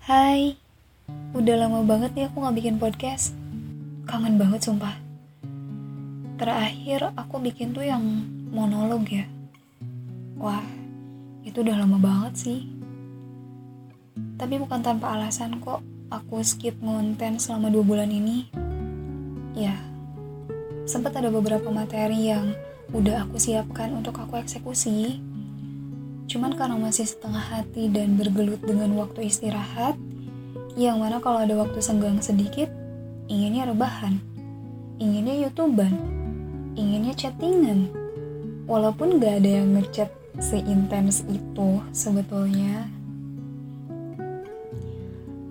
Hai, udah lama banget nih aku gak bikin podcast. Kangen banget sumpah. Terakhir aku bikin tuh yang monolog ya. Wah, itu udah lama banget sih. Tapi bukan tanpa alasan kok aku skip konten selama dua bulan ini. Ya, sempat ada beberapa materi yang udah aku siapkan untuk aku eksekusi. Cuman karena masih setengah hati dan bergelut dengan waktu istirahat, yang mana kalau ada waktu senggang sedikit, inginnya rebahan, inginnya youtuber, inginnya chattingan. Walaupun gak ada yang ngechat seintens itu sebetulnya.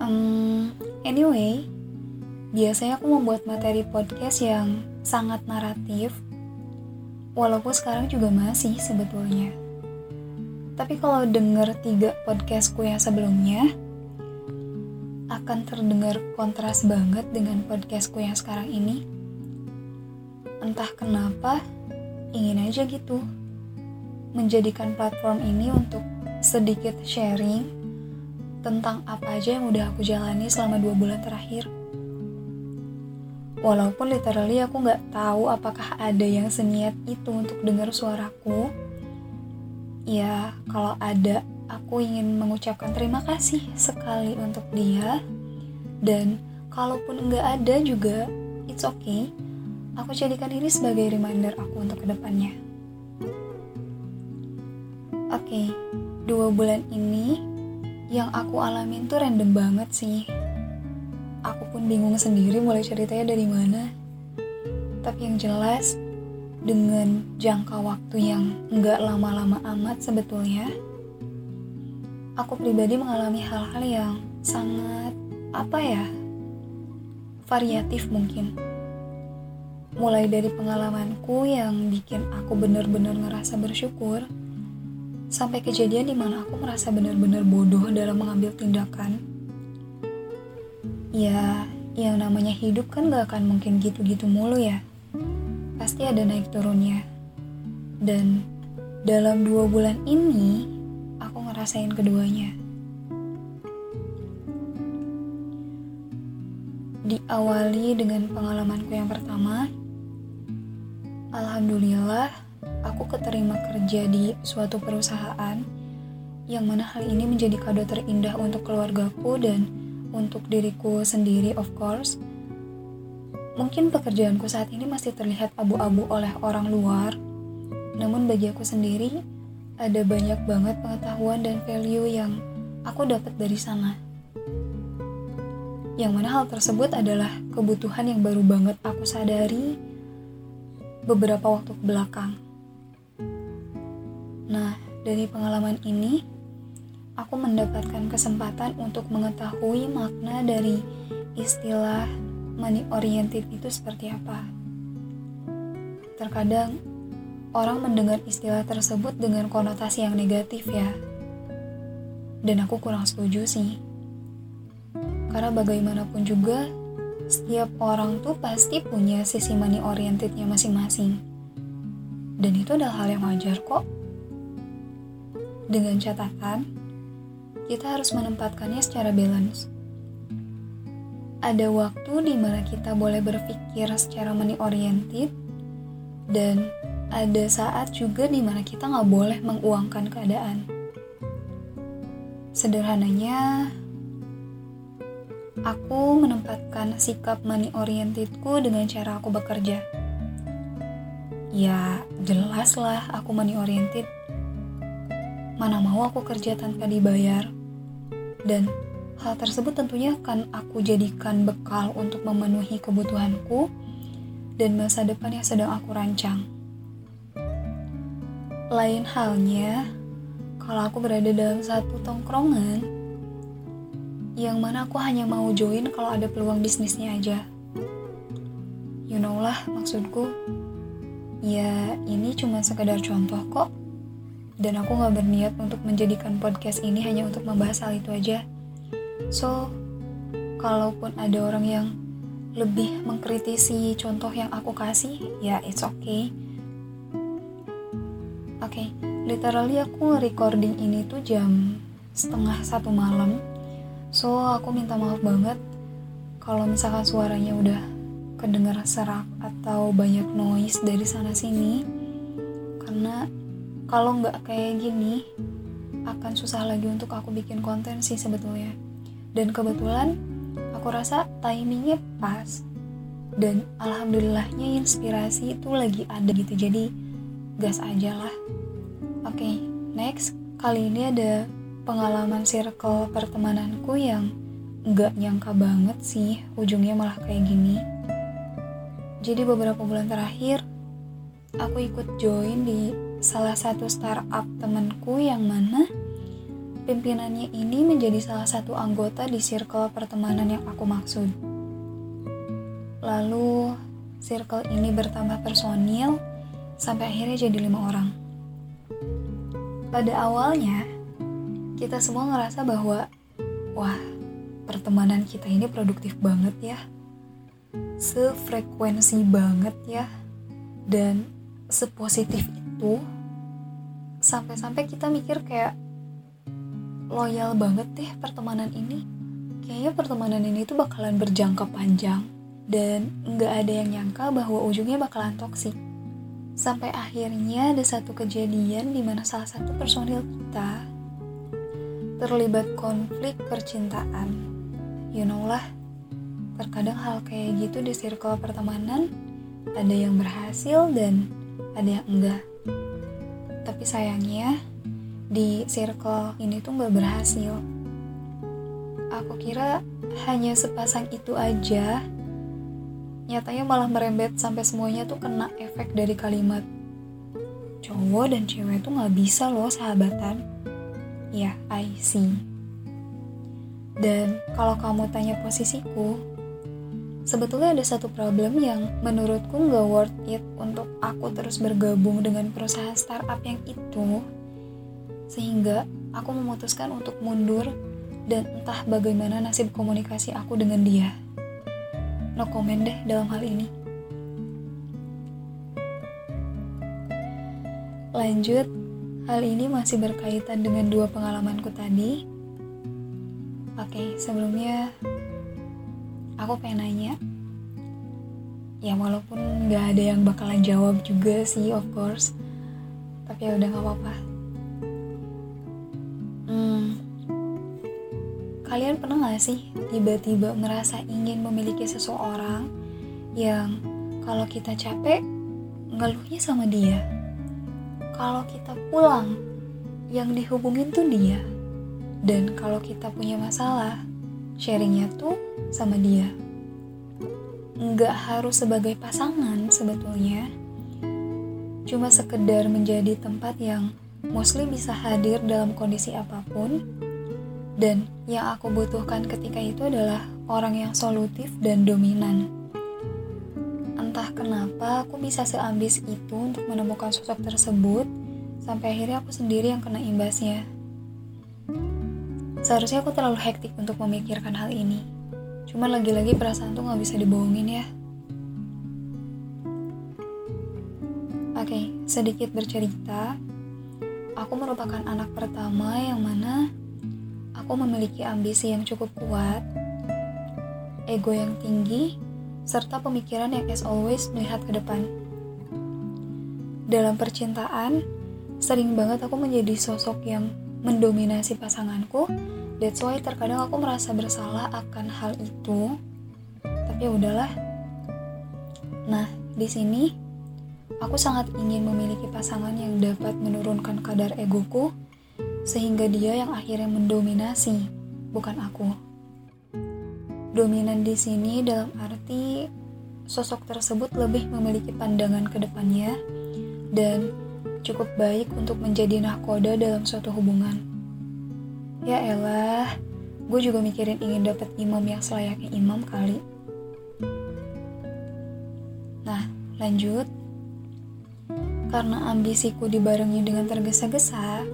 Um, anyway, biasanya aku membuat materi podcast yang sangat naratif, walaupun sekarang juga masih sebetulnya. Tapi kalau denger tiga podcastku yang sebelumnya, akan terdengar kontras banget dengan podcastku yang sekarang ini. Entah kenapa, ingin aja gitu. Menjadikan platform ini untuk sedikit sharing tentang apa aja yang udah aku jalani selama dua bulan terakhir. Walaupun literally aku nggak tahu apakah ada yang seniat itu untuk dengar suaraku, Ya, kalau ada, aku ingin mengucapkan terima kasih sekali untuk dia. Dan kalaupun nggak ada juga, it's okay. Aku jadikan ini sebagai reminder aku untuk ke depannya. Oke, okay, dua bulan ini yang aku alamin tuh random banget sih. Aku pun bingung sendiri mulai ceritanya dari mana. Tapi yang jelas, dengan jangka waktu yang nggak lama-lama amat sebetulnya, aku pribadi mengalami hal-hal yang sangat apa ya variatif mungkin. Mulai dari pengalamanku yang bikin aku benar-benar ngerasa bersyukur, sampai kejadian di mana aku merasa benar-benar bodoh dalam mengambil tindakan. Ya, yang namanya hidup kan gak akan mungkin gitu-gitu mulu ya pasti ada naik turunnya. Dan dalam dua bulan ini, aku ngerasain keduanya. Diawali dengan pengalamanku yang pertama, Alhamdulillah, aku keterima kerja di suatu perusahaan yang mana hal ini menjadi kado terindah untuk keluargaku dan untuk diriku sendiri of course Mungkin pekerjaanku saat ini masih terlihat abu-abu oleh orang luar, namun bagi aku sendiri, ada banyak banget pengetahuan dan value yang aku dapat dari sana. Yang mana hal tersebut adalah kebutuhan yang baru banget aku sadari beberapa waktu ke belakang. Nah, dari pengalaman ini, aku mendapatkan kesempatan untuk mengetahui makna dari istilah money oriented itu seperti apa. Terkadang orang mendengar istilah tersebut dengan konotasi yang negatif ya. Dan aku kurang setuju sih. Karena bagaimanapun juga, setiap orang tuh pasti punya sisi money orientednya masing-masing. Dan itu adalah hal yang wajar kok. Dengan catatan, kita harus menempatkannya secara balance ada waktu di mana kita boleh berpikir secara money oriented dan ada saat juga di mana kita nggak boleh menguangkan keadaan. Sederhananya, aku menempatkan sikap money orientedku dengan cara aku bekerja. Ya, jelas lah aku money oriented. Mana mau aku kerja tanpa dibayar. Dan Hal tersebut tentunya akan aku jadikan bekal untuk memenuhi kebutuhanku dan masa depan yang sedang aku rancang. Lain halnya, kalau aku berada dalam satu tongkrongan, yang mana aku hanya mau join kalau ada peluang bisnisnya aja. You know lah maksudku, ya ini cuma sekedar contoh kok. Dan aku gak berniat untuk menjadikan podcast ini hanya untuk membahas hal itu aja. So, kalaupun ada orang yang lebih mengkritisi contoh yang aku kasih, ya it's okay. Oke, okay, literally aku recording ini tuh jam setengah satu malam So, aku minta maaf banget kalau misalkan suaranya udah kedengar serak atau banyak noise dari sana sini. Karena kalau nggak kayak gini, akan susah lagi untuk aku bikin konten sih sebetulnya. Dan kebetulan aku rasa timingnya pas. Dan alhamdulillahnya inspirasi itu lagi ada gitu. Jadi gas aja lah. Oke, okay, next. Kali ini ada pengalaman circle pertemananku yang nggak nyangka banget sih ujungnya malah kayak gini. Jadi beberapa bulan terakhir, aku ikut join di salah satu startup temanku yang mana pimpinannya ini menjadi salah satu anggota di circle pertemanan yang aku maksud. Lalu, circle ini bertambah personil sampai akhirnya jadi lima orang. Pada awalnya, kita semua ngerasa bahwa, wah, pertemanan kita ini produktif banget ya. Sefrekuensi banget ya. Dan sepositif itu sampai-sampai kita mikir kayak loyal banget deh pertemanan ini. Kayaknya pertemanan ini tuh bakalan berjangka panjang. Dan nggak ada yang nyangka bahwa ujungnya bakalan toksik. Sampai akhirnya ada satu kejadian di mana salah satu personil kita terlibat konflik percintaan. You know lah terkadang hal kayak gitu di circle pertemanan ada yang berhasil dan ada yang enggak. Tapi sayangnya di circle ini tuh nggak berhasil. Aku kira hanya sepasang itu aja. Nyatanya malah merembet sampai semuanya tuh kena efek dari kalimat cowok dan cewek tuh nggak bisa loh sahabatan. Ya I see. Dan kalau kamu tanya posisiku sebetulnya ada satu problem yang menurutku nggak worth it untuk aku terus bergabung dengan perusahaan startup yang itu sehingga aku memutuskan untuk mundur dan entah bagaimana nasib komunikasi aku dengan dia. No comment deh dalam hal ini. Lanjut hal ini masih berkaitan dengan dua pengalamanku tadi. Oke sebelumnya aku pengen nanya. Ya walaupun nggak ada yang bakalan jawab juga sih of course. Tapi ya udah nggak apa-apa kalian pernah nggak sih tiba-tiba merasa ingin memiliki seseorang yang kalau kita capek ngeluhnya sama dia kalau kita pulang yang dihubungin tuh dia dan kalau kita punya masalah sharingnya tuh sama dia. Nggak harus sebagai pasangan sebetulnya. Cuma sekedar menjadi tempat yang mostly bisa hadir dalam kondisi apa pun. Dan yang aku butuhkan ketika itu adalah orang yang solutif dan dominan. Entah kenapa aku bisa seambis itu untuk menemukan sosok tersebut, sampai akhirnya aku sendiri yang kena imbasnya. Seharusnya aku terlalu hektik untuk memikirkan hal ini. Cuma lagi-lagi perasaan tuh gak bisa dibohongin ya. Oke, sedikit bercerita. Aku merupakan anak pertama yang mana aku memiliki ambisi yang cukup kuat, ego yang tinggi, serta pemikiran yang as always melihat ke depan. Dalam percintaan, sering banget aku menjadi sosok yang mendominasi pasanganku. That's why terkadang aku merasa bersalah akan hal itu. Tapi ya udahlah. Nah, di sini aku sangat ingin memiliki pasangan yang dapat menurunkan kadar egoku sehingga dia yang akhirnya mendominasi, bukan aku. Dominan di sini dalam arti sosok tersebut lebih memiliki pandangan ke depannya dan cukup baik untuk menjadi nahkoda dalam suatu hubungan. Ya elah, gue juga mikirin ingin dapat imam yang selayaknya imam kali. Nah, lanjut. Karena ambisiku dibarengi dengan tergesa-gesa,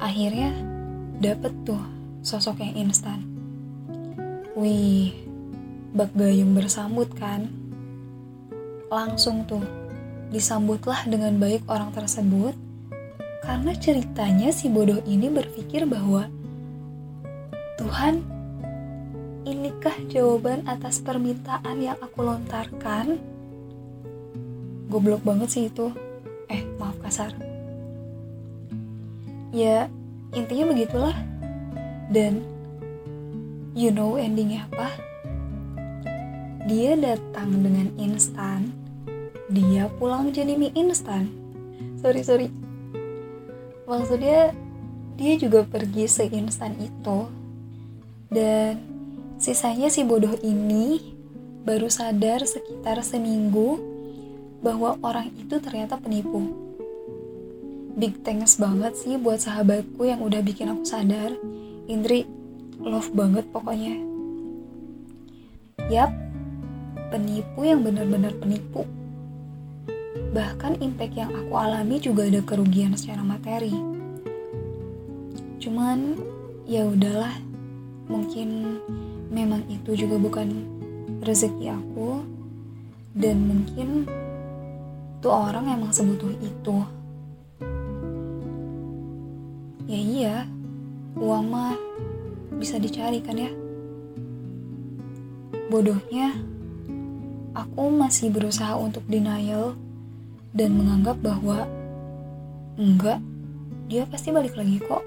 akhirnya dapet tuh sosok yang instan. Wih, bak gayung bersambut kan? Langsung tuh disambutlah dengan baik orang tersebut karena ceritanya si bodoh ini berpikir bahwa Tuhan inikah jawaban atas permintaan yang aku lontarkan? Goblok banget sih itu. Eh, maaf kasar. Ya, intinya begitulah. Dan you know endingnya apa? Dia datang dengan instan, dia pulang jadi mie instan. Sorry, sorry. Maksudnya, dia juga pergi seinstan itu. Dan Sisanya si bodoh ini baru sadar sekitar seminggu bahwa orang itu ternyata penipu. Big thanks banget sih buat sahabatku yang udah bikin aku sadar. Indri, love banget pokoknya. Yap, penipu yang benar-benar penipu. Bahkan impact yang aku alami juga ada kerugian secara materi. Cuman ya udahlah, mungkin memang itu juga bukan rezeki aku dan mungkin tuh orang emang sebutuh itu ya iya uang mah bisa dicari kan ya? Bodohnya aku masih berusaha untuk denial dan menganggap bahwa enggak dia pasti balik lagi kok.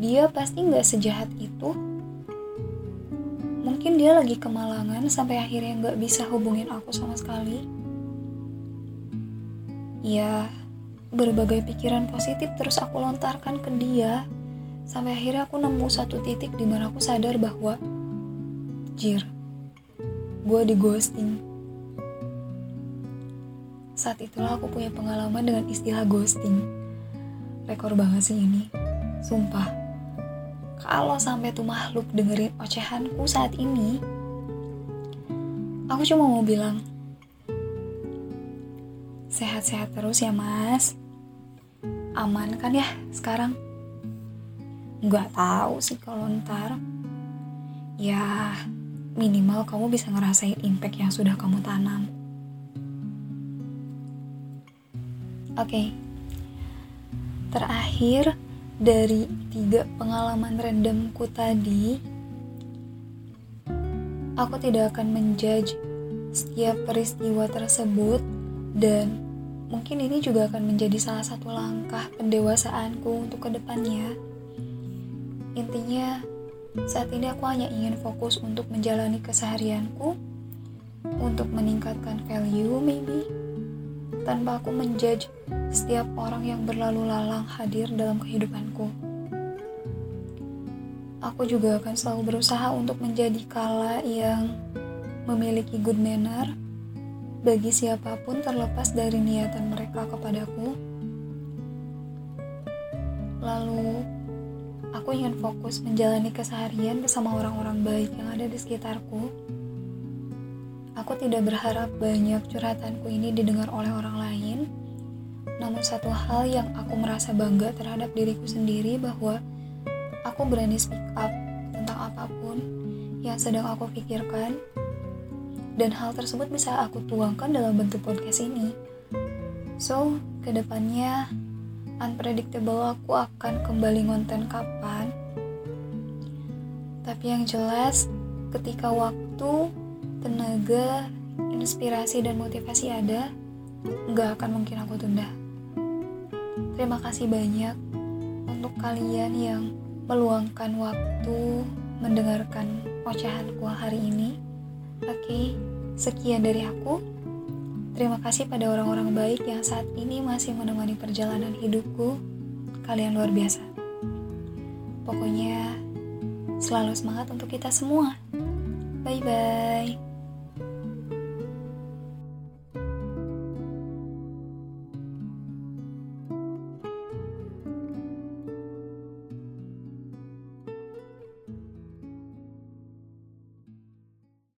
Dia pasti nggak sejahat itu. Mungkin dia lagi kemalangan sampai akhirnya nggak bisa hubungin aku sama sekali. Ya, berbagai pikiran positif terus aku lontarkan ke dia. Sampai akhirnya aku nemu satu titik di mana aku sadar bahwa Jir, gue di ghosting. Saat itulah aku punya pengalaman dengan istilah ghosting. Rekor banget sih ini, sumpah kalau sampai tuh makhluk dengerin ocehanku saat ini, aku cuma mau bilang, sehat-sehat terus ya mas. Aman kan ya sekarang? Gak tahu sih kalau ntar. Ya, minimal kamu bisa ngerasain impact yang sudah kamu tanam. Oke. Okay. Terakhir, dari tiga pengalaman randomku tadi, aku tidak akan menjudge setiap peristiwa tersebut dan mungkin ini juga akan menjadi salah satu langkah pendewasaanku untuk ke depannya. Intinya, saat ini aku hanya ingin fokus untuk menjalani keseharianku, untuk meningkatkan value maybe, tanpa aku menjudge setiap orang yang berlalu lalang hadir dalam kehidupanku. Aku juga akan selalu berusaha untuk menjadi kala yang memiliki good manner bagi siapa pun terlepas dari niatan mereka kepadaku. Lalu, aku ingin fokus menjalani keseharian bersama orang-orang baik yang ada di sekitarku. Aku tidak berharap banyak curhatanku ini didengar oleh orang lain namun satu hal yang aku merasa bangga terhadap diriku sendiri bahwa aku berani speak up tentang apa pun yang sedang aku pikirkan dan hal tersebut bisa aku tuangkan dalam bentuk podcast ini. So, ke depannya unpredictable aku akan kembali ngonten kapan. Tapi yang jelas, ketika waktu, tenaga, inspirasi, dan motivasi ada, nggak akan mungkin aku tunda. Terima kasih banyak untuk kalian yang meluangkan waktu mendengarkan ocehanku hari ini. Oke, sekian dari aku. Terima kasih pada orang-orang baik yang saat ini masih menemani perjalanan hidupku. Kalian luar biasa. Pokoknya selalu semangat untuk kita semua. Bye bye.